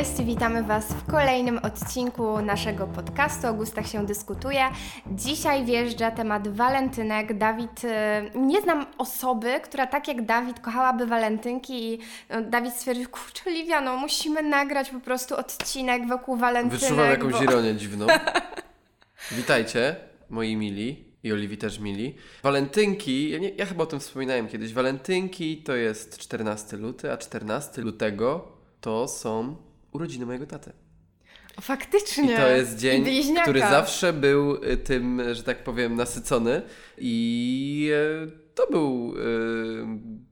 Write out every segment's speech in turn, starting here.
Cześć, witamy Was w kolejnym odcinku naszego podcastu O gustach się dyskutuje. Dzisiaj wjeżdża temat walentynek. Dawid, e, nie znam osoby, która tak jak Dawid kochałaby walentynki i no, Dawid stwierdził, kurczę Liwia, no musimy nagrać po prostu odcinek wokół walentynek. Wyczuwam jakąś bo... ironię dziwną. Witajcie, moi mili i Oliwi też mili. Walentynki, ja, nie, ja chyba o tym wspominałem kiedyś. Walentynki to jest 14 luty, a 14 lutego to są urodziny mojego taty. O, faktycznie. I to jest dzień, który zawsze był y, tym, że tak powiem, nasycony i y, to był y,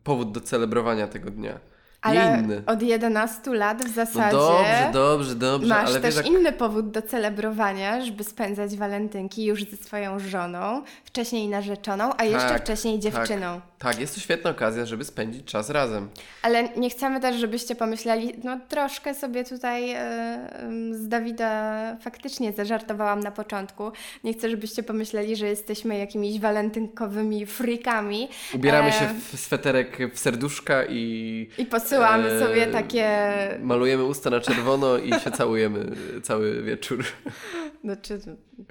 powód do celebrowania tego dnia. Ale inny. od 11 lat w No zasadzie dobrze, dobrze, dobrze, masz ale też wiesz, jak inny powód do celebrowania, żeby spędzać walentynki już ze swoją żoną, wcześniej narzeczoną, a jeszcze Tak, wcześniej dziewczyną. Tak, jest to świetna okazja, żeby spędzić czas razem. Ale nie chcemy też, żebyście pomyśleli, no troszkę sobie tutaj em, z Dawida faktycznie zażartowałam na początku. Nie chcę, żebyście pomyśleli, że jesteśmy jakimiś walentynkowymi freakami. Ubieramy E, się w sweterek w serduszka i I posyłamy e, sobie takie malujemy usta na czerwono i się całujemy cały wieczór. Znaczy,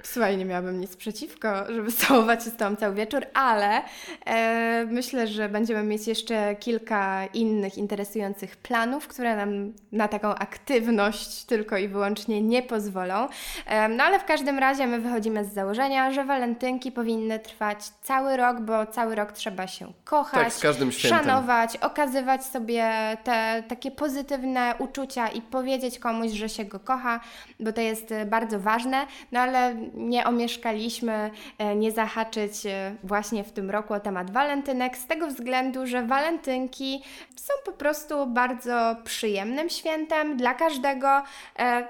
słuchaj, nie miałabym nic przeciwko, żeby całować się z Tobą cały wieczór, ale e, myślę, że będziemy mieć jeszcze kilka innych interesujących planów, które nam na taką aktywność tylko i wyłącznie nie pozwolą. E, no ale w każdym razie my wychodzimy z założenia, że walentynki powinny trwać cały rok, bo cały rok trzeba się kochać, Tak, szanować, okazywać sobie te takie pozytywne uczucia i powiedzieć komuś, że się go kocha, bo to jest e, bardzo ważne, no ale nie omieszkaliśmy e, nie zahaczyć e, właśnie w tym roku o temat walentynek, z tego względu, że walentynki są po prostu bardzo przyjemnym świętem dla każdego,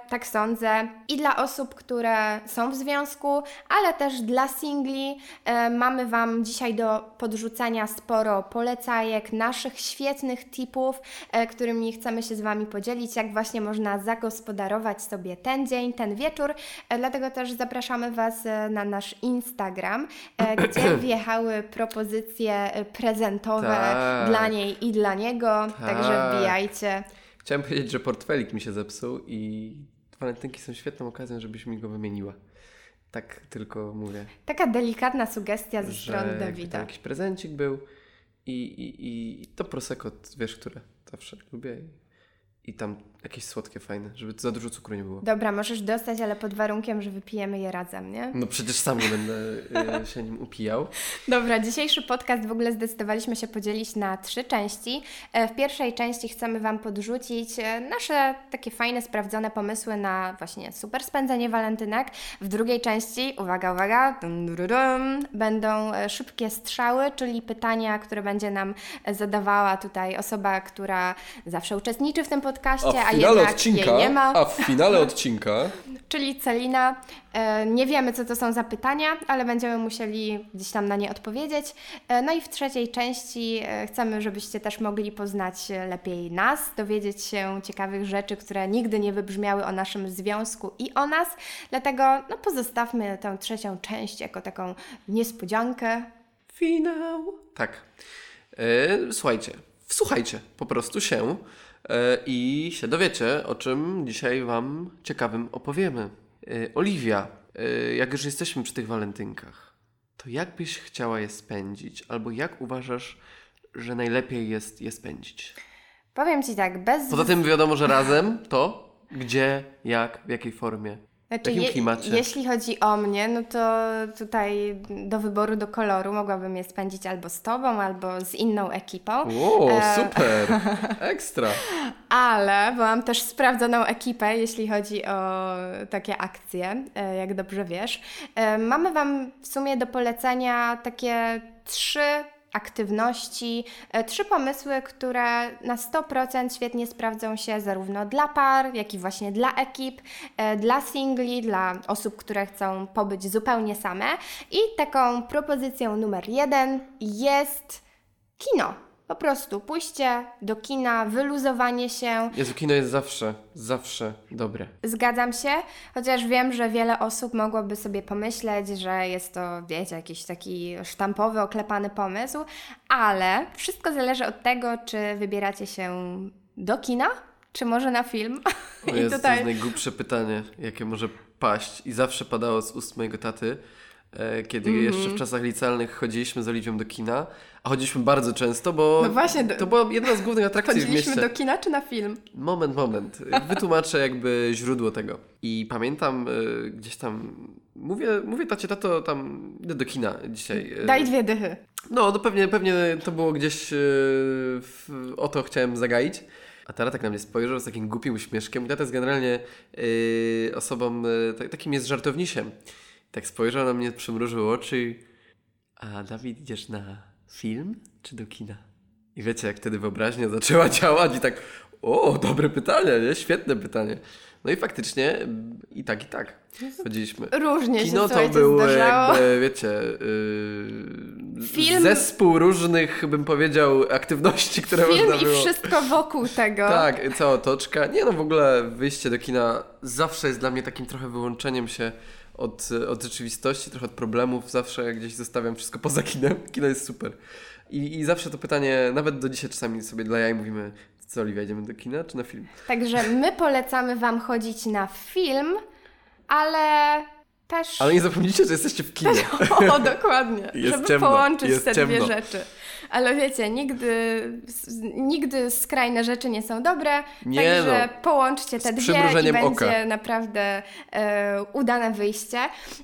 tak sądzę, i dla osób, które są w związku, ale też dla singli. Mamy Wam dzisiaj do podrzucenia sporo polecajek, naszych świetnych tipów, którymi chcemy się z Wami podzielić, jak właśnie można zagospodarować sobie ten dzień, ten wieczór. E, Dlatego też zapraszamy Was e, na nasz Instagram, e, gdzie wjechały propozycje e, prezentowe Tak. dla niej i dla niego, także Tak. wbijajcie. Chciałem powiedzieć, że portfelik mi się zepsuł i walentynki są świetną okazją, żebyś mi go wymieniła. Tak tylko mówię. Taka delikatna sugestia ze strony Dawida. jakiś prezencik był i, i, i to prosecco, wiesz, które zawsze lubię i, i tam jakieś słodkie, fajne, żeby za dużo cukru nie było. Dobra, możesz dostać, ale pod warunkiem, że wypijemy je razem, nie? No przecież sam nie będę y, się nim upijał. Dobra, dzisiejszy podcast w ogóle zdecydowaliśmy się podzielić na trzy części. E, W pierwszej części chcemy Wam podrzucić e, nasze takie fajne, sprawdzone pomysły na właśnie super spędzenie walentynek. W drugiej części, uwaga, uwaga, dum, dum, dum, będą e, szybkie strzały, czyli pytania, które będzie nam e, zadawała tutaj osoba, która zawsze uczestniczy w tym podcaście, a, jednak jej nie ma. a w finale odcinka Czyli Celina, e, nie wiemy co to są za pytania, ale będziemy musieli gdzieś tam na nie odpowiedzieć. E, no i w trzeciej części e, chcemy, żebyście też mogli poznać lepiej nas, dowiedzieć się ciekawych rzeczy, które nigdy nie wybrzmiały o naszym związku i o nas. Dlatego no, pozostawmy tę trzecią część jako taką niespodziankę. finał. Tak. Słuchajcie, wsłuchajcie po prostu się i się dowiecie, o czym dzisiaj Wam ciekawym opowiemy. E, Oliwia, e, jak już jesteśmy przy tych walentynkach, to jak byś chciała je spędzić, albo jak uważasz, że najlepiej jest je spędzić? Powiem Ci tak, bez... Poza tym wiadomo, że razem to gdzie, jak, w jakiej formie. Znaczy, jakim klimacie? jeśli chodzi o mnie, no to tutaj do wyboru, do koloru mogłabym je spędzić albo z Tobą, albo z inną ekipą. O, E, super! Ekstra! Ale, bo mam też sprawdzoną ekipę, jeśli chodzi o takie akcje, e, jak dobrze wiesz. E, Mamy Wam w sumie do polecenia takie trzy aktywności, e, trzy pomysły, które na 100% świetnie sprawdzą się zarówno dla par, jak i właśnie dla ekip, e, dla singli, dla osób, które chcą pobyć zupełnie same. I taką propozycją numer jeden jest kino. Po prostu pójście do kina, wyluzowanie się. Jezu, kino jest zawsze, zawsze dobre. Zgadzam się, chociaż wiem, że wiele osób mogłoby sobie pomyśleć, że jest to, wiecie, jakiś taki sztampowy, oklepany pomysł, ale wszystko zależy od tego, czy wybieracie się do kina, czy może na film? O jest, tutaj... To jest najgłupsze pytanie, jakie może paść i zawsze padało z ust mojego taty, kiedy mm -hmm. jeszcze w czasach licealnych chodziliśmy z Oliwią do kina, a chodziliśmy bardzo często, bo no właśnie, do... to była jedna z głównych atrakcji Chodziliśmy w mieście. do kina czy na film? Moment, moment. Wytłumaczę jakby źródło tego. I pamiętam y, gdzieś tam, mówię, mówię tacie, tato, tam idę do kina dzisiaj. Y. Daj dwie dychy. No, to pewnie, pewnie to było gdzieś, y, w, o to chciałem zagaić. A tata tak na mnie spojrzał z takim głupim uśmieszkiem. I tata jest generalnie yy, osobą, takim jest żartownisiem. Tak spojrzał na mnie, przymrużył oczy i... A Dawid, idziesz na film czy do kina? I wiecie, jak wtedy wyobraźnia zaczęła działać i tak, o, dobre pytanie, nie? Świetne pytanie. No i faktycznie i tak, i tak. Chodziliśmy. Różnie Kino się to był zdarzało. jakby, wiecie, yy, Film... zespół różnych, bym powiedział, aktywności, które Film można było... i wszystko wokół tego. Tak, cała otoczka. Nie no, w ogóle wyjście do kina zawsze jest dla mnie takim trochę wyłączeniem się od, od rzeczywistości, trochę od problemów. Zawsze gdzieś zostawiam wszystko poza kinem. Kino jest super. I, I zawsze to pytanie, nawet do dzisiaj czasami sobie dla jaj mówimy, co Oliwia, idziemy do kina czy na film? Także my polecamy Wam chodzić na film, ale też... Ale nie zapomnijcie, że jesteście w kinie. o, dokładnie. Jest żeby ciemno. połączyć jest te ciemno. dwie rzeczy. Ale wiecie, nigdy, nigdy skrajne rzeczy nie są dobre, nie także no. połączcie te dwie i będzie oka. naprawdę e, udane wyjście.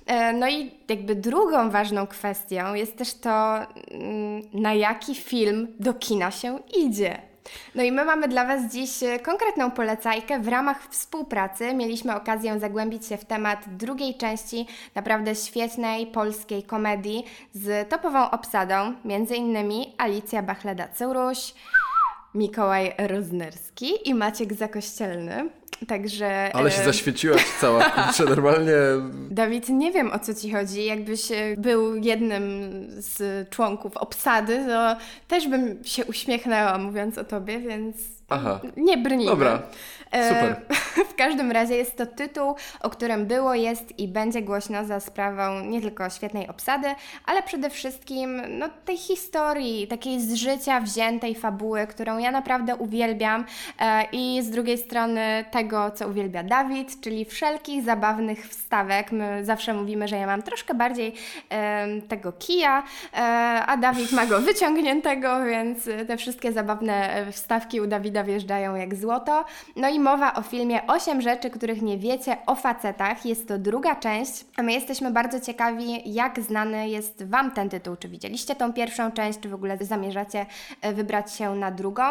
E, no i jakby drugą ważną kwestią jest też to, mm, na jaki film do kina się idzie. No i my mamy dla Was dziś e, konkretną polecajkę. W ramach współpracy mieliśmy okazję zagłębić się w temat drugiej części naprawdę świetnej polskiej komedii z topową obsadą, między innymi Alicja Bachleda-Curuś, Mikołaj Roznerski i Maciek Zakościelny. Także. Ale się zaświeciłaś cała, kurczę, normalnie. Dawid, nie wiem o co ci chodzi. Jakbyś e, był jednym z członków obsady, to też bym się uśmiechnęła mówiąc o tobie, więc Aha. nie brnijmy. Dobra. E, Super. W każdym razie jest to tytuł, o którym było, jest i będzie głośno za sprawą nie tylko świetnej obsady, ale przede wszystkim no, tej historii, takiej z życia wziętej fabuły, którą ja naprawdę uwielbiam e, i z drugiej strony tego, co uwielbia Dawid, czyli wszelkich zabawnych wstawek. My zawsze mówimy, że ja mam troszkę bardziej e, tego kija, a Dawid ma go wyciągniętego, więc te wszystkie zabawne wstawki u Dawida wjeżdżają jak złoto. No i mowa o filmie 8 rzeczy, których nie wiecie o facetach. Jest to druga część, a my jesteśmy bardzo ciekawi, jak znany jest Wam ten tytuł. Czy widzieliście tą pierwszą część, czy w ogóle zamierzacie e, wybrać się na drugą?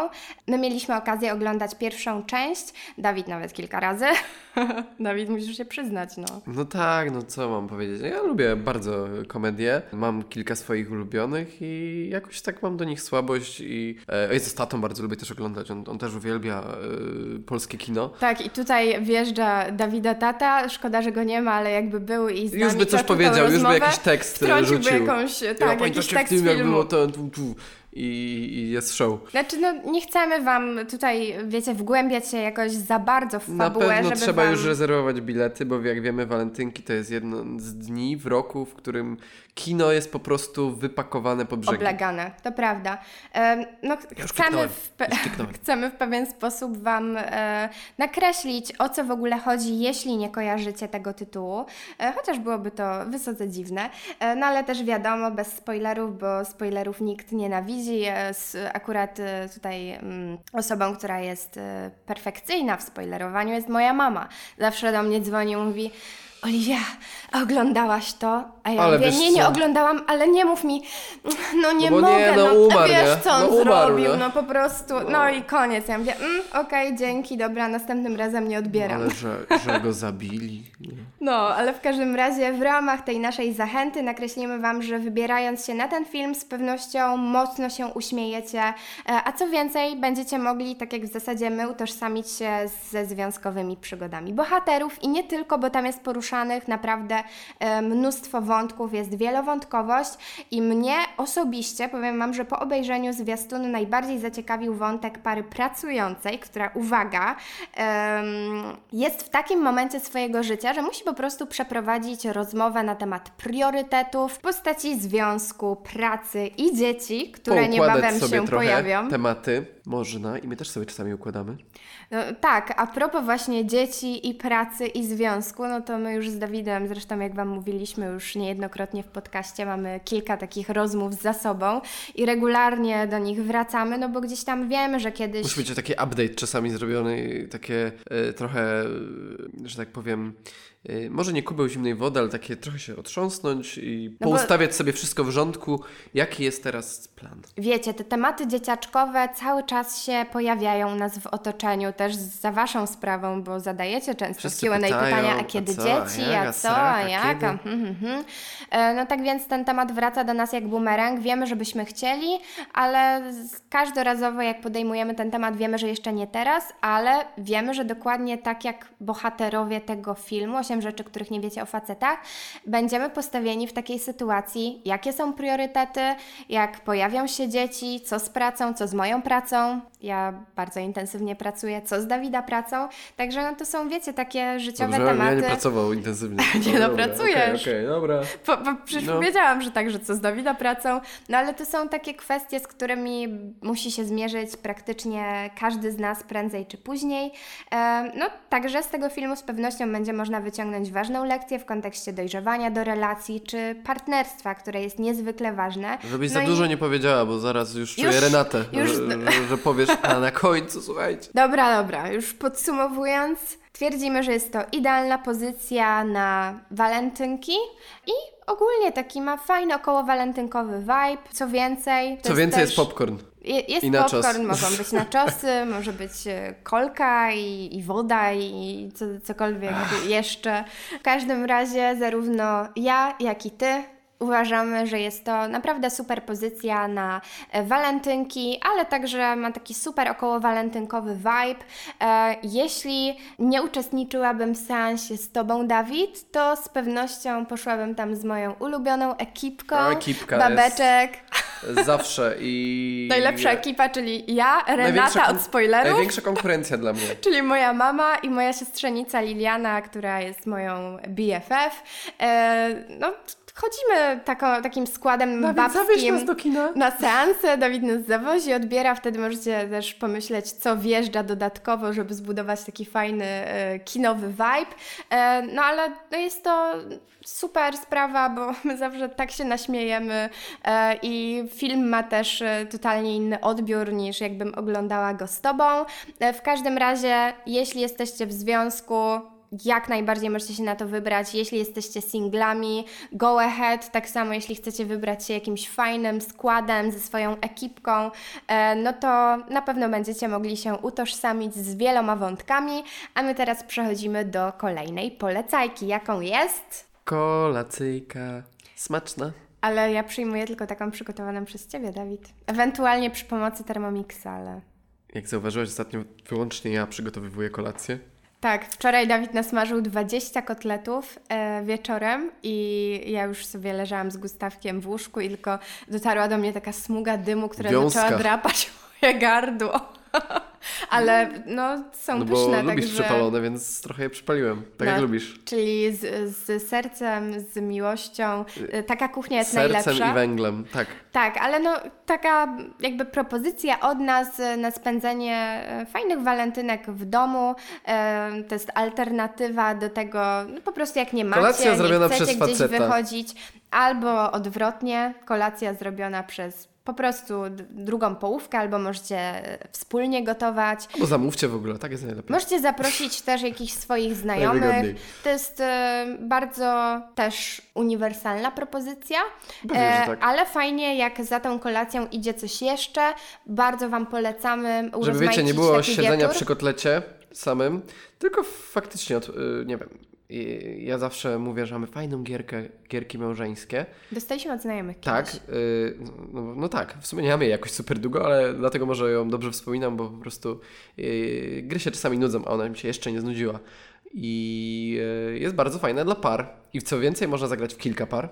My mieliśmy okazję oglądać pierwszą część, Dawid nawet kilka razy. Dawid, musisz się przyznać, no. No tak, no co mam powiedzieć? Ja lubię bardzo komedie. Mam kilka swoich ulubionych i jakoś tak mam do nich słabość i e, z tatą bardzo lubię też oglądać. On, on też uwielbia e, polskie kino. Tak, i tutaj wjeżdża Dawida Tata. Szkoda, że go nie ma, ale jakby był i z Już by coś powiedział, już by jakiś tekst rzucił. jakąś, tak, ja, jakiś tekst filmu. Jak było to, tu, tu i, i jest show. Znaczy, no nie chcemy Wam tutaj, wiecie, wgłębiać się jakoś za bardzo w fabułę, Na pewno trzeba wam... już rezerwować bilety, bo jak wiemy, walentynki to jest jedno z dni w roku, w którym kino jest po prostu wypakowane po brzegi. Oblegane, to prawda. no, ja chcemy, w chcemy w pewien sposób Wam e, nakreślić, o co w ogóle chodzi, jeśli nie kojarzycie tego tytułu, e, chociaż byłoby to wysoce dziwne, e, no ale też wiadomo, bez spoilerów, bo spoilerów nikt nienawidzi. Jest akurat tutaj mm, osobą, która jest perfekcyjna w spoilerowaniu jest moja mama. Zawsze do mnie dzwoni i mówi Oliwia, oglądałaś to? A ja ale mówię, nie, nie oglądałam, ale nie mów mi, no nie no mogę, nie, no, no umarł, wiesz co on no, umarł, zrobił, no po prostu, no, no i koniec. Ja mówię, mm, okej, okay, dzięki, dobra, następnym razem nie odbieram. Ale że, że go zabili. No, ale w każdym razie w ramach tej naszej zachęty nakreślimy Wam, że wybierając się na ten film z pewnością mocno się uśmiejecie, e, a co więcej, będziecie mogli, tak jak w zasadzie my, utożsamić się ze związkowymi przygodami bohaterów i nie tylko, bo tam jest poruszanych naprawdę e, mnóstwo wątków, jest wielowątkowość i mnie osobiście powiem Wam, że po obejrzeniu zwiastunu najbardziej zaciekawił wątek pary pracującej, która, uwaga, jest w takim momencie swojego życia, że musi po prostu przeprowadzić rozmowę na temat priorytetów w postaci związku, pracy i dzieci, które niebawem się pojawią. tematy można i my też sobie czasami układamy. No, tak, a propos właśnie dzieci i pracy i związku, no to my już z Dawidem, zresztą jak Wam mówiliśmy już niejednokrotnie w podcaście, mamy kilka takich rozmów za sobą i regularnie do nich wracamy, no bo gdzieś tam wiemy, że kiedyś... Musi być taki update czasami zrobiony, takie y, trochę, y, że tak powiem, może nie kubeł zimnej wody, ale takie trochę się otrząsnąć i no poustawiać sobie wszystko w rządku. Jaki jest teraz plan? Wiecie, te tematy dzieciaczkowe cały czas się pojawiają u nas w otoczeniu, też za Waszą sprawą, bo zadajecie często Q&A pytania, a kiedy a co, dzieci, a, a co, a jak? Hmm, hmm, hmm. No tak więc ten temat wraca do nas jak bumerang. Wiemy, żebyśmy chcieli, ale każdorazowo jak podejmujemy ten temat, wiemy, że jeszcze nie teraz, ale wiemy, że dokładnie tak jak bohaterowie tego filmu, 8 rzeczy, których nie wiecie o facetach, będziemy postawieni w takiej sytuacji, jakie są priorytety, jak pojawią się dzieci, co z pracą, co z moją pracą. Ja bardzo intensywnie pracuję, co z Dawida pracą. Także no to są, wiecie, takie życiowe Dobrze, tematy. Ja nie pracował intensywnie. nie no, dobra, pracujesz. Okej, okay, okay, dobra. Po, po, przecież no. powiedziałam, że tak, że co z Dawida pracą. No ale to są takie kwestie, z którymi musi się zmierzyć praktycznie każdy z nas prędzej czy później. E, no także z tego filmu z pewnością będzie można wyciągnąć wyciągnąć ważną lekcję w kontekście dojrzewania do relacji czy partnerstwa, które jest niezwykle ważne. Żebyś no za i... dużo nie powiedziała, bo zaraz już, już czuję Renatę, już... Że, że powiesz, a na końcu, słuchajcie. Dobra, dobra, już podsumowując, twierdzimy, że jest to idealna pozycja na walentynki i ogólnie taki ma fajny około walentynkowy vibe. Co więcej, co więcej też... jest popcorn. Je, jest I popcorn, mogą być naczosy, może być e, kolka i, i woda i co, cokolwiek Ach. jeszcze. W każdym razie zarówno ja, jak i ty Uważamy, że jest to naprawdę super pozycja na e, walentynki, ale także ma taki super około walentynkowy vibe. E, jeśli nie uczestniczyłabym w seansie z Tobą, Dawid, to z pewnością poszłabym tam z moją ulubioną ekipką. No, ekipka babeczek. Zawsze i. Najlepsza ekipa, czyli ja, Renata od spoilerów. Największa konkurencja dla mnie. czyli moja mama i moja siostrzenica Liliana, która jest moją BFF. E, no, chodzimy tako, takim składem Dawid, babskim nas do kina. na seanse. Dawid nas zawozi, odbiera. Wtedy możecie też pomyśleć, co wjeżdża dodatkowo, żeby zbudować taki fajny e, kinowy vibe. E, no ale no jest to super sprawa, bo my zawsze tak się naśmiejemy e, i film ma też e, totalnie inny odbiór niż jakbym oglądała go z Tobą. E, w każdym razie, jeśli jesteście w związku, jak najbardziej możecie się na to wybrać. Jeśli jesteście singlami, go ahead. Tak samo, jeśli chcecie wybrać się jakimś fajnym składem ze swoją ekipką, e, no to na pewno będziecie mogli się utożsamić z wieloma wątkami. A my teraz przechodzimy do kolejnej polecajki. Jaką jest? Kolacyjka. Smaczna. Ale ja przyjmuję tylko taką przygotowaną przez Ciebie, Dawid. Ewentualnie przy pomocy Thermomixa, ale... Jak zauważyłeś, ostatnio wyłącznie ja przygotowywuję kolację. Tak, wczoraj Dawid nasmażył 20 kotletów e, wieczorem i ja już sobie leżałam z Gustawkiem w łóżku i tylko dotarła do mnie taka smuga dymu, która Wiązka. zaczęła drapać moje gardło. Ale no, są no pyszne. Bo lubisz także... przepalone, więc trochę je przypaliłem. Tak no, jak lubisz. Czyli z, z sercem, z miłością. Y, taka kuchnia jest sercem najlepsza. Sercem i węglem, tak. Tak, ale no taka jakby propozycja od nas na spędzenie e, fajnych walentynek w domu. To jest alternatywa do tego, no po prostu jak nie macie, Kolacja nie zrobiona chcecie przez gdzieś faceta. wychodzić. Albo odwrotnie, kolacja zrobiona przez po prostu drugą połówkę, albo możecie wspólnie gotować. Albo zamówcie w ogóle, tak jest najlepiej. Możecie zaprosić też jakichś swoich znajomych. To jest e, bardzo też uniwersalna propozycja, e, tak. ale fajnie jak za tą kolacją idzie coś jeszcze. Bardzo Wam polecamy Żeby wiecie, nie było siedzenia wieczór. przy kotlecie samym, tylko faktycznie, od, y, nie wiem, ja zawsze mówię, że mamy fajną gierkę, gierki małżeńskie. Dostaliśmy od znajomych Tak, yy, no, no, tak, w sumie nie mamy jej jakoś super długo, ale dlatego może ją dobrze wspominam, bo po prostu yy, gry się czasami nudzą, a ona mi się jeszcze nie znudziła. i e, jest bardzo fajne dla par. I co więcej, można zagrać w kilka par,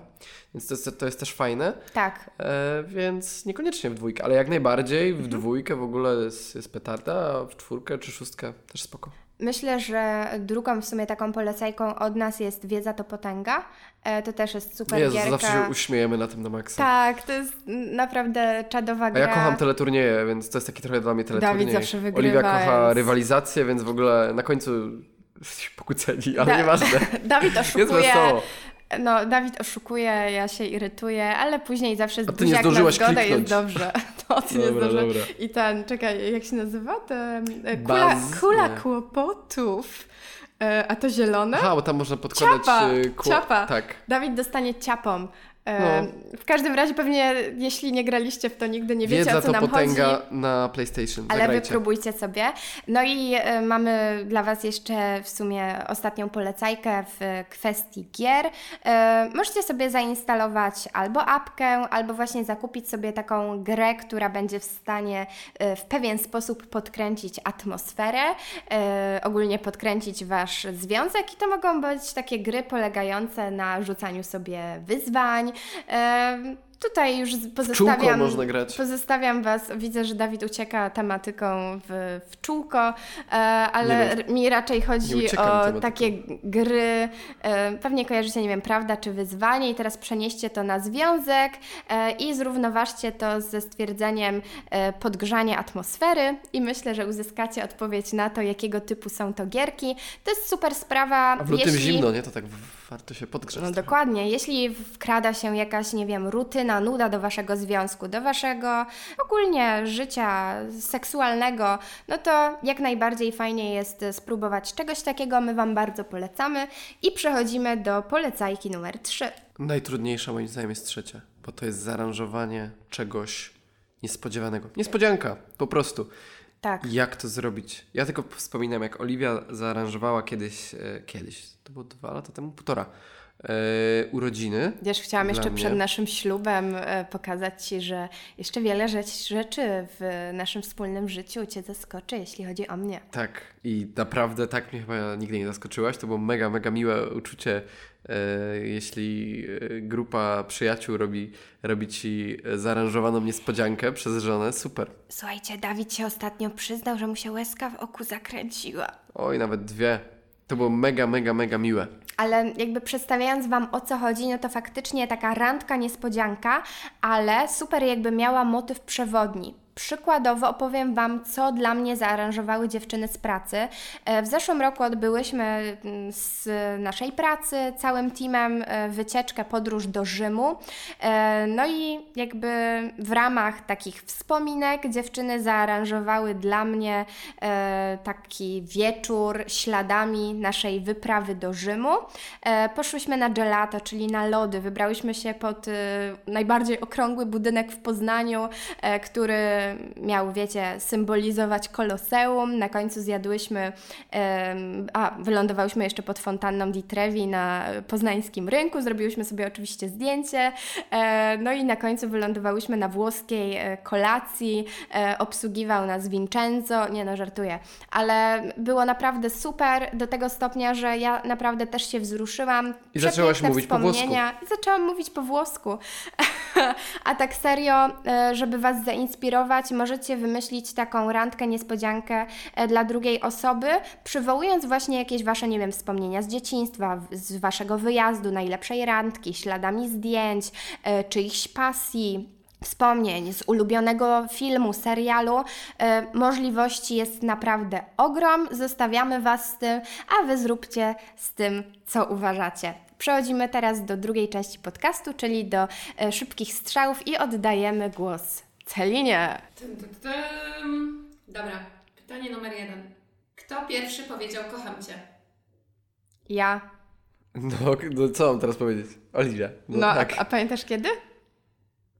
więc to jest, to jest też fajne. Tak. E, więc niekoniecznie w dwójkę, ale jak najbardziej w mhm. dwójkę w ogóle jest, jest petarda, a w czwórkę czy szóstkę też spoko. Myślę, że drugą w sumie taką polecajką od nas jest Wiedza to potęga. E, to też jest super Jezu, gierka. zawsze się uśmiejemy na tym na maksa. Tak, to jest naprawdę czadowa gra. A ja kocham teleturnieje, więc to jest taki trochę dla mnie teleturniej. Dawid zawsze wygrywa. Oliwia kocha więc... rywalizację, więc w ogóle na końcu pokłóceni, ale da nieważne. Dawid oszukuje. No, Dawid oszukuje, ja się irytuję, ale później zawsze nie zdążyłaś na zgodę jest dobrze. To ty dobra, nie zdążyłaś. I ten, czekaj, jak się nazywa? Ten, e, kula, Baz... kula kłopotów. E, a to zielone? Aha, bo tam można podkładać... Ciapa, e, kło... ciapa. Tak. Dawid dostanie ciapą. No. W każdym razie pewnie, jeśli nie graliście w to nigdy, nie wiecie Wiedza o co nam potęga chodzi. na PlayStation. Ale Zagrajcie. wypróbujcie sobie. No i e, mamy dla Was jeszcze w sumie ostatnią polecajkę w kwestii gier. E, możecie sobie zainstalować albo apkę, albo właśnie zakupić sobie taką grę, która będzie w stanie e, w pewien sposób podkręcić atmosferę, ogólnie podkręcić Wasz związek i to mogą być takie gry polegające na rzucaniu sobie wyzwań, Um. Tutaj już pozostawiam, można grać. pozostawiam Was, widzę, że Dawid ucieka tematyką w, w czółko, e, ale nie, mi raczej chodzi o tematyką. takie gry, e, pewnie kojarzycie, nie wiem, prawda czy wyzwanie i teraz przenieście to na związek e, i zrównoważcie to ze stwierdzeniem e, podgrzania atmosfery i myślę, że uzyskacie odpowiedź na to, jakiego typu są to gierki. To jest super sprawa. A w lutym jeśli... zimno, nie? To tak warto się podgrzać. No dokładnie. Jeśli wkrada się jakaś, nie wiem, rutyna, nuda do waszego związku, do waszego ogólnie życia seksualnego, no to jak najbardziej fajnie jest spróbować czegoś takiego. My Wam bardzo polecamy i przechodzimy do polecajki numer 3. Najtrudniejsza moim zdaniem jest trzecia, bo to jest zaaranżowanie czegoś niespodziewanego. Niespodzianka, po prostu. Tak. Jak to zrobić? Ja tylko wspominam, jak Oliwia zaaranżowała kiedyś, e, kiedyś, to było dwa lata temu, półtora, urodziny. Wiesz, chciałam jeszcze mnie. przed naszym ślubem e, pokazać Ci, że jeszcze wiele rzeczy w naszym wspólnym życiu Cię zaskoczy, jeśli chodzi o mnie. Tak, i naprawdę tak mnie chyba nigdy nie zaskoczyłaś. To było mega, mega miłe uczucie, e, jeśli e, grupa przyjaciół robi, robi Ci zaaranżowaną niespodziankę przez żonę. Super. Słuchajcie, Dawid się ostatnio przyznał, że mu się łezka w oku zakręciła. Oj, nawet dwie. To było mega, mega, mega miłe. Ale jakby przedstawiając Wam o co chodzi, no to faktycznie taka randka niespodzianka, ale super jakby miała motyw przewodni. Przykładowo opowiem Wam, co dla mnie zaaranżowały dziewczyny z pracy. E, w zeszłym roku odbyłyśmy mm, z naszej pracy całym teamem e, wycieczkę, podróż do Rzymu. E, no i jakby w ramach takich wspominek dziewczyny zaaranżowały dla mnie taki wieczór śladami naszej wyprawy do Rzymu. Poszłyśmy na gelato, czyli na lody. Wybrałyśmy się pod najbardziej okrągły budynek w Poznaniu, który miał, wiecie, symbolizować koloseum. Na końcu zjadłyśmy, a wylądowałyśmy jeszcze pod fontanną di Trevi na poznańskim rynku. Zrobiłyśmy sobie oczywiście zdjęcie. E, no i na końcu wylądowałyśmy na włoskiej e, kolacji. E, obsługiwał nas Vincenzo. Nie no, żartuję. Ale było naprawdę super do tego stopnia, że ja naprawdę też się wzruszyłam. I zaczęłaś mówić po włosku. I zaczęłam mówić po włosku. a tak serio, żeby Was zainspirować, możecie wymyślić taką randkę, niespodziankę e, dla drugiej osoby, przywołując właśnie jakieś Wasze, nie wiem, wspomnienia z dzieciństwa, z Waszego wyjazdu, najlepszej randki, śladami zdjęć, e, czyichś pasji, wspomnień, z ulubionego filmu, serialu. E, możliwości jest naprawdę ogrom. Zostawiamy Was z tym, a Wy zróbcie z tym, co uważacie. Przechodzimy teraz do drugiej części podcastu, czyli do szybkich strzałów i oddajemy głos Celinie. Tym, tym, tym. Dobra, pytanie numer jeden. Kto pierwszy powiedział kocham Cię? Ja. No, no co mam teraz powiedzieć? Oliwia. No, no tak. a, a, pamiętasz kiedy?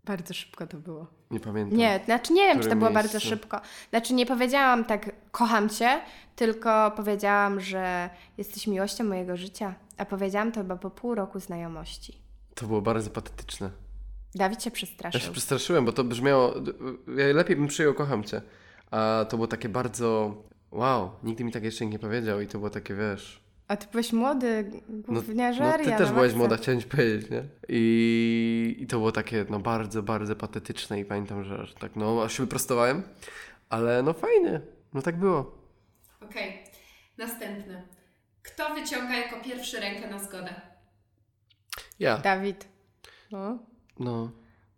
Bardzo szybko to było. Nie pamiętam. Nie, znaczy nie wiem, czy to było miejscu? bardzo szybko. Znaczy nie powiedziałam tak kocham Cię, tylko powiedziałam, że jesteś miłością mojego życia. A powiedziałam to chyba po pół roku znajomości. To było bardzo patetyczne. Dawid się przestraszył. Ja się przestraszyłem, bo to brzmiało... Ja lepiej bym przyjął kocham Cię. A to było takie bardzo... Wow, nigdy mi tak jeszcze nie powiedział i to było takie, wiesz... A ty byłeś młody, gówniarzeria. No, ty też byłaś młoda, chciałem ci powiedzieć, nie? I, I to było takie, no bardzo, bardzo patetyczne i pamiętam, że aż tak, no aż się wyprostowałem, ale no fajnie, no tak było. Okej, następny. Kto wyciąga jako pierwszy rękę na zgodę? Ja, Dawid. No. No,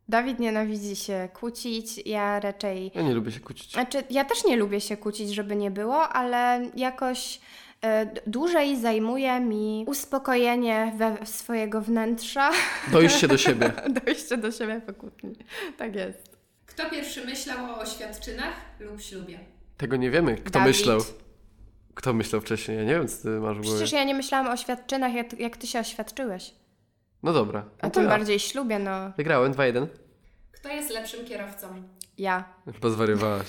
Dawid nienawidzi się kłócić, ja raczej... ja nie lubię się kłócić. Znaczy, ja też nie lubię się kłócić, żeby nie było, ale jakoś e, dłużej zajmuje mi uspokojenie we swojego wnętrza, Dojście do siebie. dojście do siebie po kłótni. Tak jest. Kto pierwszy myślał o oświadczynach lub ślubie? Tego nie wiemy, kto Dawid. myślał. Kto myślał wcześniej? Ja nie wiem, co ty masz w głowie. Przecież ja nie myślałam o oświadczynach, jak ty się oświadczyłeś. No dobra, A no to tym ja. bardziej ślubie, no. Wygrałem 2-1. Kto jest lepszym kierowcą? Ja. Chyba zwariowałaś.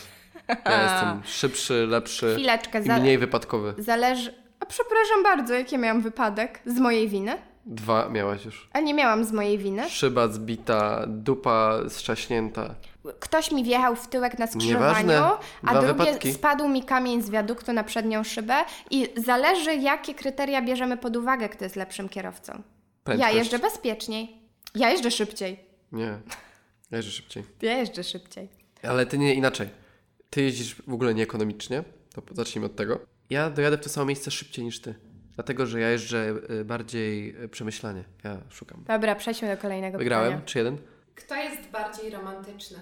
Ja jestem szybszy, lepszy Chwileczkę, i mniej wypadkowy. zależy... A przepraszam bardzo, jaki miałam wypadek? Z mojej winy? Dwa miałaś już. A nie miałam z mojej winy. Szyba zbita, dupa strzaśnięta. Ktoś mi wjechał w tyłek na skrzyżowaniu, Nieważne. a Dwa drugie wypadki. spadł mi kamień z wiaduktu na przednią szybę i zależy, jakie kryteria bierzemy pod uwagę, kto jest lepszym kierowcą. Prędkość. Ja jeżdżę bezpieczniej. Ja jeżdżę szybciej. Nie. Ja jeżdżę szybciej. Ja jeżdżę szybciej. Ale ty nie inaczej. Ty jeździsz w ogóle nieekonomicznie. To zacznijmy od tego. Ja dojadę w to samo miejsce szybciej niż ty. Dlatego, że ja jeżdżę y, bardziej y, przemyślanie. Ja szukam. Dobra, przejdźmy do kolejnego Wygrałem? pytania. Czy jeden? Kto jest bardziej romantyczny?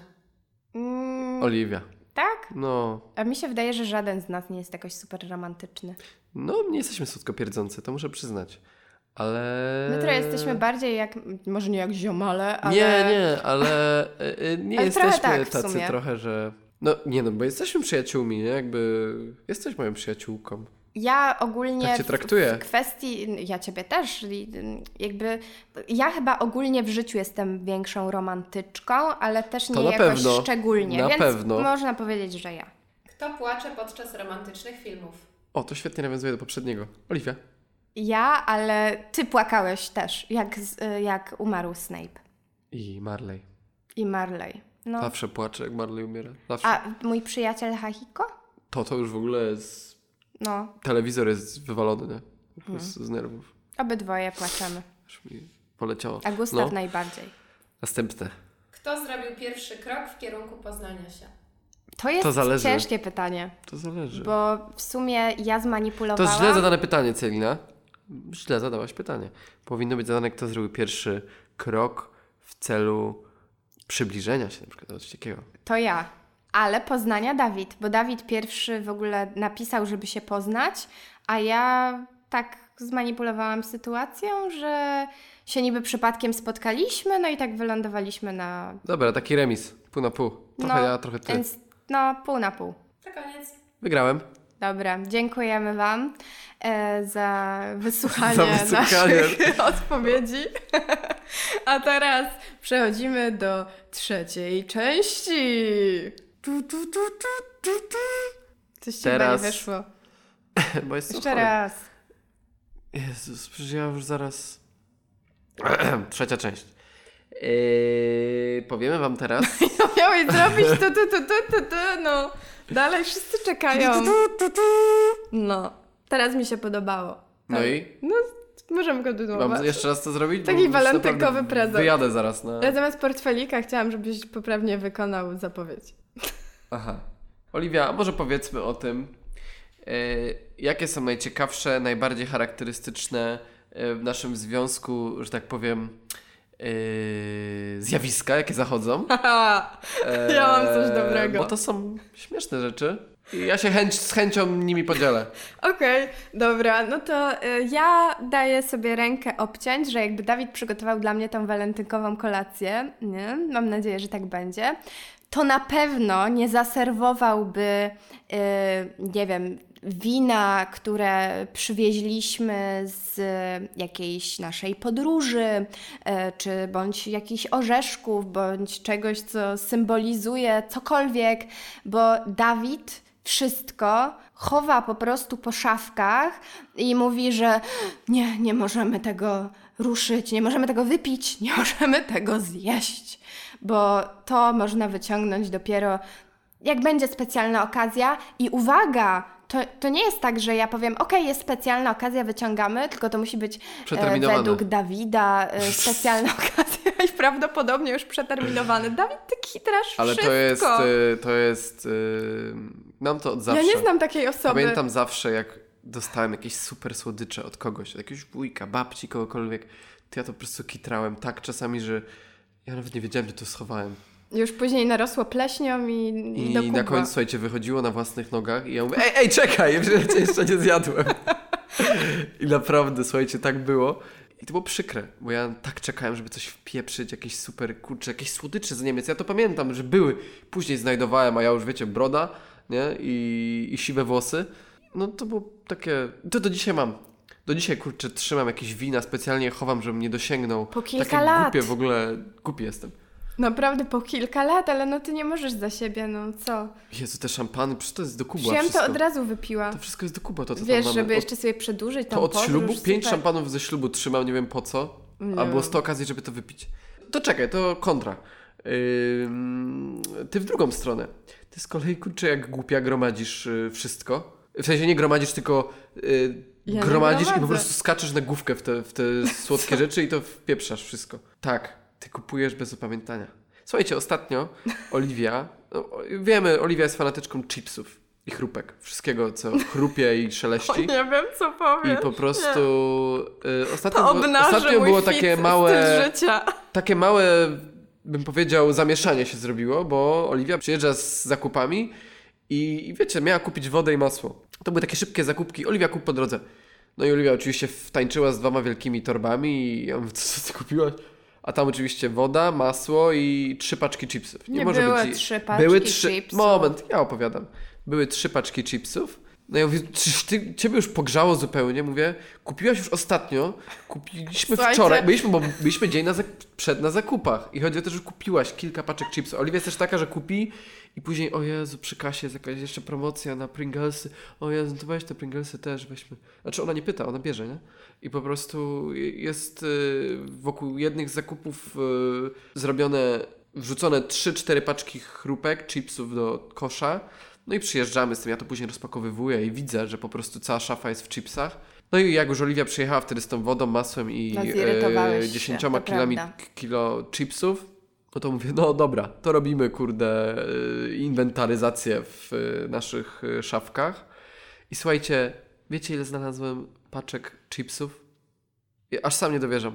Mm, Oliwia. tak? No. A mi się wydaje, że żaden z nas nie jest jakoś super romantyczny. No, nie jesteśmy słodko pierdzący, to muszę przyznać. Ale... My trochę jesteśmy bardziej jak, może nie jak ziomale, ale... Nie, nie, ale y, y, nie Ale trochę jesteśmy tak w tacy sumie. trochę, że... No nie no, bo jesteśmy przyjaciółmi, nie? Jakby jesteś moją przyjaciółką. Ja ogólnie Tak cię w- traktuję. w kwestii, ja ciebie też, jakby ja chyba ogólnie w życiu jestem większą romantyczką, ale też nie To na jakoś pewno. szczególnie, Na więc pewno. można powiedzieć, że ja. Kto płacze podczas romantycznych filmów? O, to świetnie nawiązuje do poprzedniego. Oliwia. Ja, ale ty płakałeś też, jak, z, y, jak umarł Snape I Marley. i Marley. No. Zawsze płacze, jak Marley umiera. Zawsze. A mój przyjaciel Hachiko? To to już w ogóle jest... No, Telewizor jest wywalony, nie? Hmm. prostu z nerwów. obydwoje płaczemy, Już mi poleciało. a Gustaw No, najbardziej. następne. Kto zrobił pierwszy krok w kierunku poznania się? To jest To ciężkie pytanie, To zależy. bo w sumie ja To zmanipulowałam... jest źle zadane pytanie, Celina. Źle zadałaś pytanie. Powinno być zadane, kto zrobił pierwszy krok w celu przybliżenia się, na przykład do coś takiego. To ja. Ale poznania Dawid, bo Dawid pierwszy w ogóle napisał, żeby się poznać, a ja tak zmanipulowałam sytuacją, że się niby przypadkiem spotkaliśmy, no i tak wylądowaliśmy na. Dobra, taki remis. Pół na pół. Trochę no, ja, trochę ty. Więc no, pół na pół. To koniec. Wygrałem. Dobra, dziękujemy Wam e, za wysłuchanie, Za wysłuchanie. naszych odpowiedzi. A teraz przechodzimy do trzeciej części. Tu, tu, tu, tu, tu. Coś ci Teraz nie wyszło. Bo jest Jeszcze raz. Jezus, przecież ja już zaraz... Trzecia część. Yy, powiemy wam teraz... To miałeś zrobić tu, tu, tu, tu, tu, tu, no. Dalej wszyscy czekają. No. Teraz mi się podobało. No Tak. i? No, możemy kontynuować. Mam jeszcze raz to zrobić? Taki walentynkowy prezent. Wyjadę zaraz na... Ja zamiast portfelika chciałam, żebyś poprawnie wykonał zapowiedź. Aha. Oliwia, a może powiedzmy o tym, e, jakie są najciekawsze, najbardziej charakterystyczne e, w naszym związku, że tak powiem, e, zjawiska, jakie zachodzą. E, Ja mam coś dobrego. Bo to są śmieszne rzeczy. I ja się chęć, z chęcią nimi podzielę. Okej, dobra, no to y, ja daję sobie rękę obciąć, że jakby Dawid przygotował dla mnie tą walentynkową kolację, nie? mam nadzieję, że tak będzie, to na pewno nie zaserwowałby, y, nie wiem, wina, które przywieźliśmy z jakiejś naszej podróży, y, czy bądź jakichś orzeszków, bądź czegoś, co symbolizuje cokolwiek, bo Dawid wszystko chowa po prostu po szafkach i mówi, że nie, nie możemy tego ruszyć, nie możemy tego wypić, nie możemy tego zjeść, bo to można wyciągnąć dopiero jak będzie specjalna okazja. I uwaga, to, to nie jest tak, że ja powiem, ok, jest specjalna okazja, wyciągamy, tylko to musi być e, według Dawida e, specjalna okazja i prawdopodobnie już przeterminowane. Dawid, ty kitrasz Ale wszystko. to jest, y, to jest, y, mam to od zawsze. Ja nie znam takiej osoby. Pamiętam zawsze, jak dostałem jakieś super słodycze od kogoś, od jakiegoś wujka, babci, kogokolwiek, to ja to po prostu kitrałem tak czasami, że ja nawet nie wiedziałem, gdzie to schowałem. Już później narosło pleśnią i, i, I do na końcu, słuchajcie, wychodziło na własnych nogach i ja mówię, ej, ej, czekaj, ja jeszcze nie zjadłem. I naprawdę, słuchajcie, tak było. I to było przykre, bo ja tak czekałem, żeby coś wpieprzyć, jakieś super, kurcze, jakieś słodycze z Niemiec. Ja to pamiętam, że były. Później znajdowałem, a ja już, wiecie, broda, nie? I, i siwe włosy. No to było takie... To do dzisiaj mam. Do dzisiaj, kurczę, trzymam jakieś wina, specjalnie chowam, żebym nie dosięgnął. Po kilka takie lat. głupie w ogóle, głupi jestem. Naprawdę po kilka lat, ale no ty nie możesz za siebie, no co? Jezu, te szampany, przecież to jest do kubła Wziąłem to od razu wypiła. To wszystko jest do kuba, to co Wiesz, żeby Od- jeszcze sobie przedłużyć tam To od podróż, ślubu? Pięć super. szampanów ze ślubu trzymam, nie wiem po co. Nie A było wiem. 100 okazji, żeby to wypić. To czekaj, to kontra. Ym, ty w drugą stronę. Ty z kolei, kurczę, jak głupia gromadzisz y, wszystko. W sensie nie gromadzisz, tylko y, Ja gromadzisz i po prostu skaczesz na główkę w te, w te słodkie rzeczy i to wpieprzasz wszystko. Tak, ty kupujesz bez opamiętania. Słuchajcie, ostatnio Oliwia, no, wiemy, Oliwia jest fanatyczką chipsów i chrupek. Wszystkiego, co chrupie i O, szeleści. nie wiem, co powiem. I po prostu y, ostatnio, ostatnio było takie małe, życia. takie małe, bym powiedział, zamieszanie się zrobiło, bo Oliwia przyjeżdża z zakupami i, i wiecie, miała kupić wodę i masło. To były takie szybkie zakupki. Oliwia kup po drodze. No i Oliwia oczywiście wtańczyła z dwoma wielkimi torbami i ja mówię, co, co ty kupiłaś? A tam oczywiście woda, masło i trzy paczki chipsów. Nie były trzy paczki Były trzy. chipsów. Moment, ja opowiadam. Były trzy paczki chipsów. No ja mówię, czyż ty, ciebie już pogrzało zupełnie? Mówię, kupiłaś już ostatnio, kupiliśmy Słuchajcie. wczoraj, byliśmy, bo byliśmy dzień na zak- przed na zakupach i chodzi o to, że kupiłaś kilka paczek chipsów. Oliwia jest też taka, że kupi i później, o Jezu, przy kasie jest jakaś jeszcze promocja na Pringlesy, o Jezu, to weź te Pringlesy też, weźmy. Znaczy ona nie pyta, ona bierze, nie? I po prostu jest y, wokół jednych zakupów y, zrobione, wrzucone 3-4 paczki chrupek, chipsów do kosza. No i przyjeżdżamy z tym, ja to później rozpakowywuję i widzę, że po prostu cała szafa jest w chipsach. No i jak już Oliwia przyjechała wtedy z tą wodą, masłem i No, e, się, 10 to kilami, prawda. kilo chipsów, no to mówię, no dobra, to robimy, kurde, e, inwentaryzację w e, naszych e, szafkach. I słuchajcie, wiecie ile znalazłem paczek chipsów? Aż sam nie dowierzam.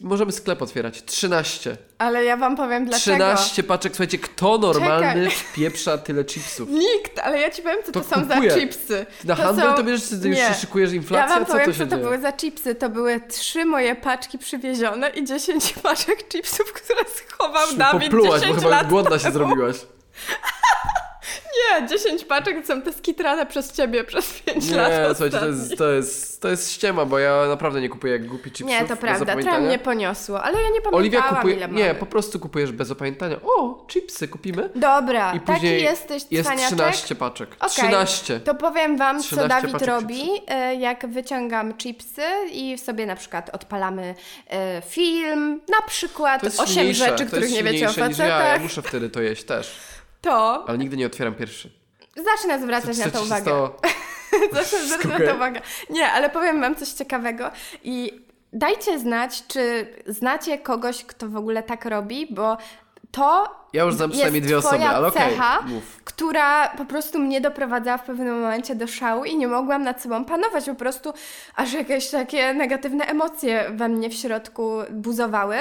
Możemy sklep otwierać. 13. Ale ja wam powiem dlaczego. 13 paczek. Słuchajcie, kto normalny wpieprza tyle chipsów? Nikt, ale ja ci powiem, co to, To są za chipsy. Na To handel są- to bierzesz, już Nie. się szykujesz Ja inflację? wam Co powiem, to co się to dzieje? były za chipsy. To były trzy moje paczki przywiezione i 10 paczek chipsów, które schował Dawid poplułaś, 10 bo chyba lat głodna się temu. zrobiłaś. Nie, 10 paczek są te skitrane przez ciebie przez 5 Nie, lat słuchajcie, to jest, to, jest, to jest ściema, bo ja naprawdę nie kupuję jak głupi chipsów Nie, to prawda, trochę mnie poniosło, ale ja nie pamiętałam Oliwia kupuje, ile nie, mamy. po prostu kupujesz bez opamiętania. O, chipsy kupimy. Dobra, I taki później jesteś Jest cwaniaczek. 13 paczek. Okej. 13. To powiem wam, co 13 Dawid robi, e, jak wyciągam chipsy i sobie na przykład odpalamy e, film, na przykład To jest 8 silniejsze, rzeczy, to których jest nie wiecie o niż ja, ja facetach, muszę wtedy to jeść też. To Ale nigdy nie otwieram pierwszy. zacznę zwracać Co na to uwagę. stało? Zacznę zwracać na to uwagę. Nie, ale powiem wam coś ciekawego i dajcie znać, czy znacie kogoś, kto w ogóle tak robi, bo to Ja już znam przynajmniej jest dwie osoby, twoja ale okej, cecha, mów. która po prostu mnie doprowadzała w pewnym momencie do szału i nie mogłam nad sobą panować. Po prostu aż jakieś takie negatywne emocje we mnie w środku buzowały.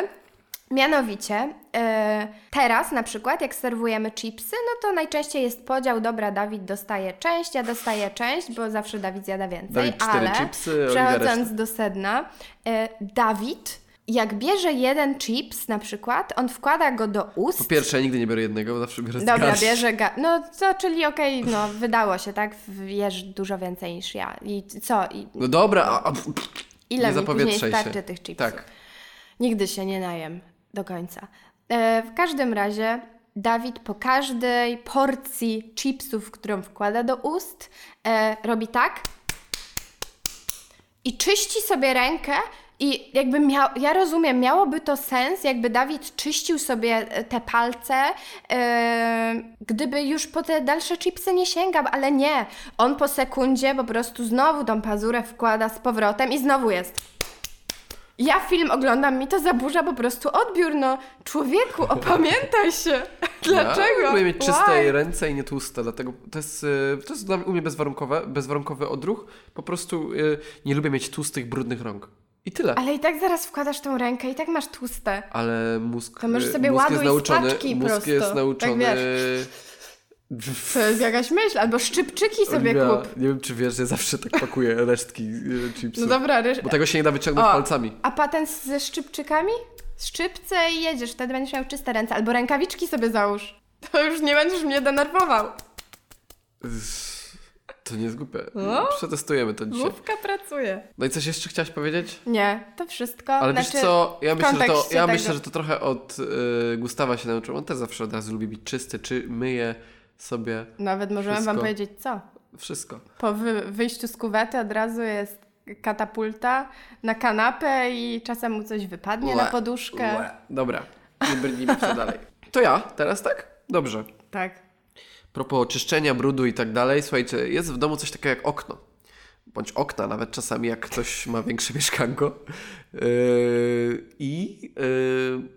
Mianowicie, e, teraz na przykład, jak serwujemy chipsy, no to najczęściej jest podział, dobra, Dawid dostaje część, ja dostaję część, bo zawsze Dawid zjada więcej, Dawid ale chipsy, przechodząc do sedna, e, Dawid, jak bierze jeden chips na przykład, on wkłada go do ust, Po pierwsze, ja nigdy nie biorę jednego, bo zawsze biorę Dobra, bierze ga- No co, czyli okej, no wydało się, tak? Jesz dużo więcej niż ja. I co? I No dobra, a, ile nie mi później starczy tych chipsów? Tak. Nigdy się nie najem do końca. E, w każdym razie Dawid po każdej porcji chipsów, którą wkłada do ust, e, robi tak i czyści sobie rękę I jakby miał, ja rozumiem, miałoby to sens, jakby Dawid czyścił sobie e, te palce, yy, gdyby już po te dalsze chipsy nie sięgał, ale nie. On po sekundzie po prostu znowu tą pazurę wkłada z powrotem i znowu jest. Ja film oglądam, mi to zaburza po prostu odbiór, no człowieku, opamiętaj się. Dlaczego? Ja lubię mieć czyste Why? ręce i nie tłuste, dlatego to jest, y, to jest dla mnie u mnie bezwarunkowe, bezwarunkowy odruch. Po prostu y, nie lubię mieć tłustych, brudnych rąk. I tyle. Ale i tak zaraz wkładasz tą rękę i tak masz tłuste. Ale mózg, To możesz y, sobie mózg jest ładuj z nauczony, paczki mózg prosto. jest Tak nauczony... To jest jakaś myśl, albo szczypczyki sobie Oliwia, kup. Nie wiem, czy wiesz, że ja zawsze tak pakuję resztki y, chipsów. No dobra, ryż... Bo tego się nie da wyciągnąć O. palcami. A patent ze szczypczykami? Szczypce i jedziesz, wtedy będziesz miał czyste ręce. Albo rękawiczki sobie załóż. To już nie będziesz mnie denerwował. To nie jest głupie. No. Przetestujemy to dzisiaj. Główka pracuje. No i coś jeszcze chciałaś powiedzieć? Nie, to wszystko. Ale znaczy, wiesz co, ja myślę, że to, ja myślę, że to trochę od y, Gustawa się nauczył. On też zawsze od razu lubi być czysty, czy myje sobie Nawet możemy wam Wszystko. powiedzieć co. wszystko. Po wy wyjściu z kuwety od razu jest katapulta na kanapę i czasem mu coś wypadnie na poduszkę. Łe. Dobra, nie brnijmy się dalej. To ja teraz, tak? Dobrze. Tak. propos czyszczenia, brudu i tak dalej, słuchajcie, jest w domu coś takiego jak okno. Bądź okna, nawet czasami, jak ktoś ma większe mieszkanko. Yy, I yy,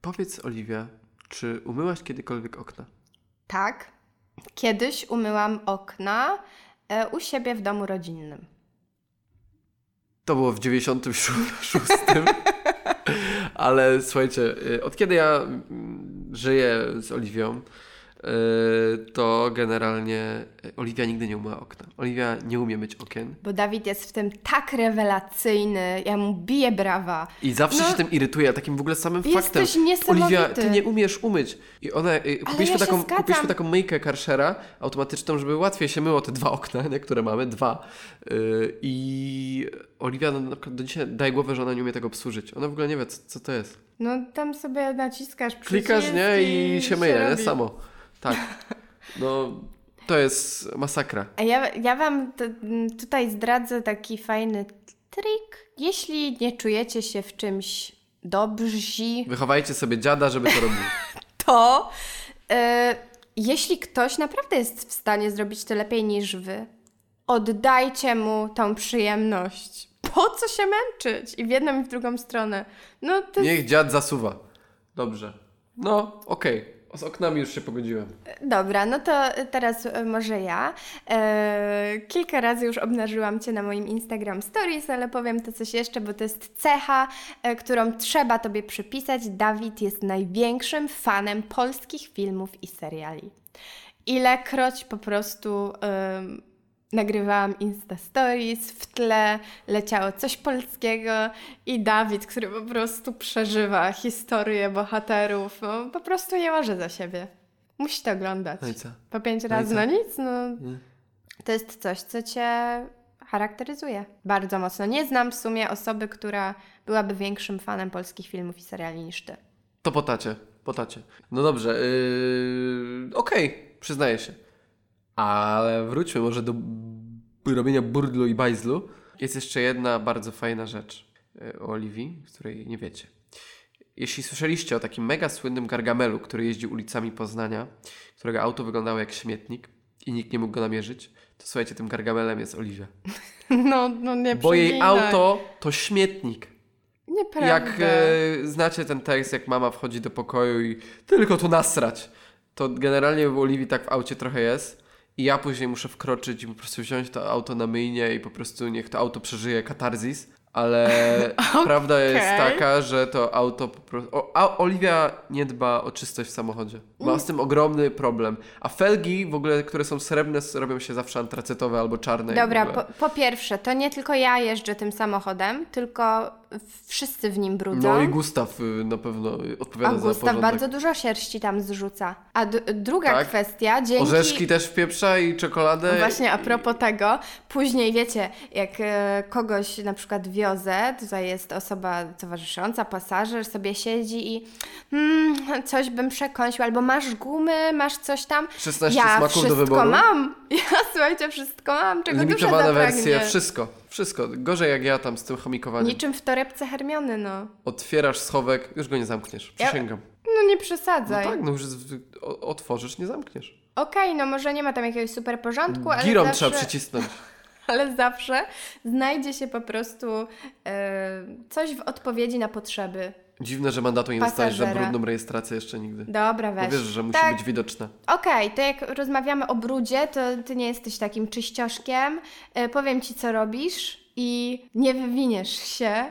powiedz, Oliwia, czy umyłaś kiedykolwiek okna? Tak. Kiedyś umyłam okna e, u siebie w domu rodzinnym. To było w 96. Ale słuchajcie, yy, od kiedy ja mm, żyję z Oliwią, to generalnie Oliwia nigdy nie umyła okna. Oliwia nie umie myć okien. Bo Dawid jest w tym tak rewelacyjny, ja mu biję brawa. I zawsze No, się tym irytuje, takim w ogóle samym jesteś faktem. niesamowity. Oliwia, ty nie umiesz umyć. I ona, y, kupiliśmy, ja taką, zgadzam. kupiliśmy taką myjkę Karshera automatyczną, żeby łatwiej się myło te dwa okna, nie, które mamy, dwa. Y, I Oliwia no, na przykład do dzisiaj daje głowę, że ona nie umie tego obsłużyć. Ona w ogóle nie wie, co, co to jest. No tam sobie naciskasz Klikasz, przycisk nie? I się myje, nie? Samo. Tak. No, to jest masakra. A ja, ja Wam tutaj zdradzę taki fajny trik. Jeśli nie czujecie się w czymś dobrzy, Wychowajcie sobie dziada, żeby to robił. to e, jeśli ktoś naprawdę jest w stanie zrobić to lepiej niż Wy, oddajcie mu tą przyjemność. Po co się męczyć? I w jedną i w drugą stronę. No to Niech dziad zasuwa. Dobrze. No, okej. Z oknami już się pogodziłem. Dobra, no to teraz e, może ja. E, kilka razy już obnażyłam Cię na moim Instagram Stories, ale powiem to coś jeszcze, bo to jest cecha, e, którą trzeba Tobie przypisać. Dawid jest największym fanem polskich filmów i seriali. Ilekroć po prostu nagrywałam Insta Stories, w tle leciało coś polskiego i Dawid, który po prostu przeżywa historię bohaterów, no, po prostu nie może za siebie. Musi to oglądać. No i co? Po pięć No razy na nic, no Nie. to jest coś, co Cię charakteryzuje bardzo mocno. Nie znam w sumie osoby, która byłaby większym fanem polskich filmów i seriali niż Ty. To po tacie, po tacie. No dobrze, yy, okej, przyznaję się. Ale wróćmy może do robienia burdlu i bajzlu. Jest jeszcze jedna bardzo fajna rzecz yy, o Oliwii, której nie wiecie. Jeśli słyszeliście o takim mega słynnym Gargamelu, który jeździł ulicami Poznania, którego auto wyglądało jak śmietnik i nikt nie mógł go namierzyć, to słuchajcie, tym Gargamelem jest Oliwia. No, no nie Bo jej auto to śmietnik. Nieprawda. Jak e, znacie ten tekst, jak mama wchodzi do pokoju i tylko tu nasrać, to generalnie w Oliwii tak w aucie trochę jest. I ja później muszę wkroczyć i po prostu wziąć to auto na myjnie i po prostu niech to auto przeżyje katarzis. Ale prawda jest taka, że to auto po prostu. O, Oliwia nie dba o czystość w samochodzie. Ma z tym ogromny problem. A felgi w ogóle, które są srebrne, robią się zawsze antracytowe albo czarne. Dobra, po, po pierwsze, to nie tylko ja jeżdżę tym samochodem, tylko wszyscy w nim brudzą. No i Gustaw y, na pewno y, A odpowiada za Gustaw porządek. bardzo dużo sierści tam zrzuca. A druga Tak. kwestia, dzięki... Orzeszki też wpieprza i czekoladę. No Właśnie a propos tego, później wiecie, jak e, kogoś na przykład wiozę, tutaj jest osoba towarzysząca, pasażer, sobie siedzi i mm, coś bym przekąsił, albo masz gumy, masz coś tam. 16 ja smaków do wszystko wyboru. mam. Ja słuchajcie, wszystko mam, czego Limitowane wersje, wszystko. Wszystko. Gorzej jak ja tam z tym chomikowaniem. Niczym w torebce Hermiony, no. Otwierasz schowek, już go nie zamkniesz. Ja- Przysięgam. No nie No przesadzaj. tak, no już otworzysz, nie zamkniesz. Okej, no może nie ma tam jakiegoś super porządku, ale Girą zawsze, trzeba przycisnąć. ale zawsze znajdzie się po prostu e, coś w odpowiedzi na potrzeby. Dziwne, że mandatu nie dostałeś za Pasażera. brudną rejestrację jeszcze nigdy. Dobra, Bo weź. wiesz, że musi tak, być widoczna. Okej, to jak rozmawiamy o brudzie, to ty nie jesteś takim czyścioszkiem. E, powiem ci, co robisz i nie wywiniesz się.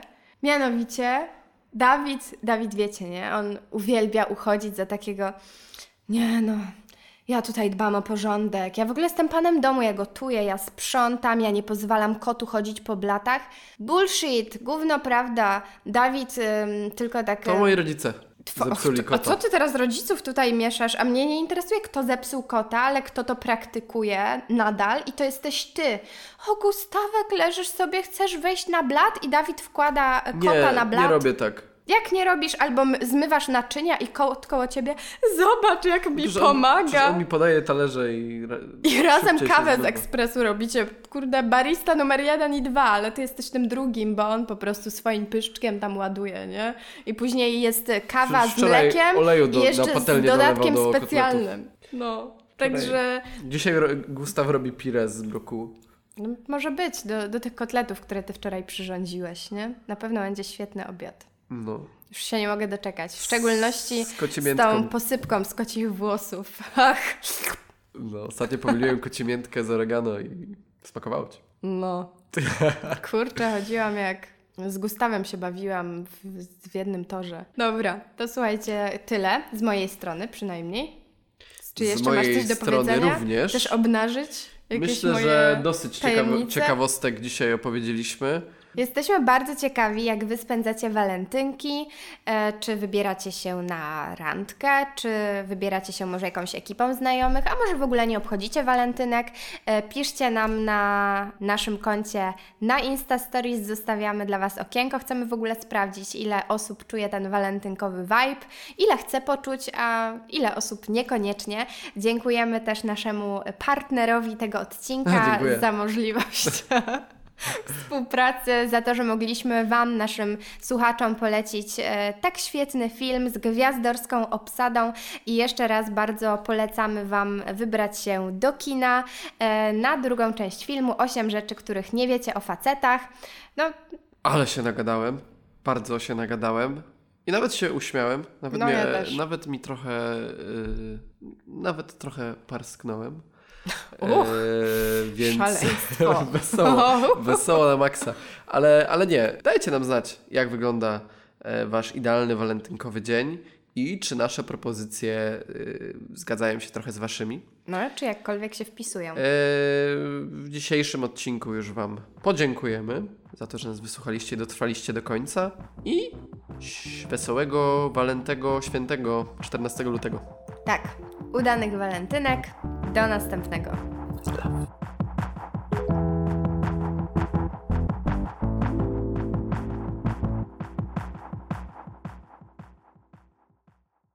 Mianowicie, Dawid, Dawid wiecie, nie? On uwielbia uchodzić za takiego, nie no, ja tutaj dbam o porządek. Ja w ogóle jestem panem domu, ja gotuję, ja sprzątam, ja nie pozwalam kotu chodzić po blatach. Bullshit, gówno prawda. Dawid ym, tylko tak... To moi rodzice Two- zepsuli A kota. co ty teraz rodziców tutaj mieszasz? A mnie nie interesuje, kto zepsuł kota, ale kto to praktykuje nadal i to jesteś ty. O, Gustawek, leżysz sobie, chcesz wejść na blat i Dawid wkłada e, kota Nie, na blat. nie robię tak. Jak nie robisz, albo zmywasz naczynia i kot koło ciebie, zobacz jak mi Przecież pomaga. On mi podaje talerze i... I razem kawę z ekspresu robicie. Kurde, barista numer jeden i dwa, ale ty jesteś tym drugim, bo on po prostu swoim pyszczkiem tam ładuje, nie? I później jest kawa Przecież z mlekiem oleju do- i jeszcze z dodatkiem do specjalnym. No, także Dzisiaj Gustaw robi pire z brokułu. no, może być do, do tych kotletów, które ty wczoraj przyrządziłeś, nie? Na pewno będzie świetny obiad. No. Już się nie mogę doczekać. W szczególności Z z tą posypką z kocich włosów. Ach, No, ostatnio pomyliłem kocimiętkę z oregano i smakowało ci. No. Kurczę, chodziłam jak. Z Gustawem się bawiłam w, w jednym torze. Dobra, to słuchajcie, tyle z mojej strony przynajmniej. Czy Z jeszcze masz coś do powiedzenia? również. Chcesz obnażyć jakieś Myślę, moje że dosyć ciekawo, ciekawostek dzisiaj opowiedzieliśmy. Jesteśmy bardzo ciekawi, jak wy spędzacie walentynki. E, czy wybieracie się na randkę, czy wybieracie się może jakąś ekipą znajomych, a może w ogóle nie obchodzicie walentynek. E, piszcie nam na naszym koncie na Insta Stories, zostawiamy dla was okienko. Chcemy w ogóle sprawdzić, ile osób czuje ten walentynkowy vibe, ile chce poczuć, a ile osób niekoniecznie. Dziękujemy też naszemu partnerowi tego odcinka Dziękuję. za możliwość współpracy, za to, że mogliśmy Wam, naszym słuchaczom, polecić e, tak świetny film z gwiazdorską obsadą i jeszcze raz bardzo polecamy Wam wybrać się do kina e, na drugą część filmu 8 rzeczy, których nie wiecie o facetach. No, Ale się nagadałem. Bardzo się nagadałem. I nawet się uśmiałem. Nawet, No, mnie, ja nawet mi trochę. Yy, nawet trochę parsknąłem. Uch, Yy, więc szaleństwo. wesoło, wesoło na maksa. Ale, ale nie, dajcie nam znać, jak wygląda e, wasz idealny walentynkowy dzień i czy nasze propozycje e, zgadzają się trochę z waszymi. no, czy jakkolwiek się wpisują. E, w dzisiejszym odcinku już wam podziękujemy za to, że nas wysłuchaliście i dotrwaliście do końca i wesołego, walentego, świętego 14 lutego. Tak, udanych walentynek. Do następnego.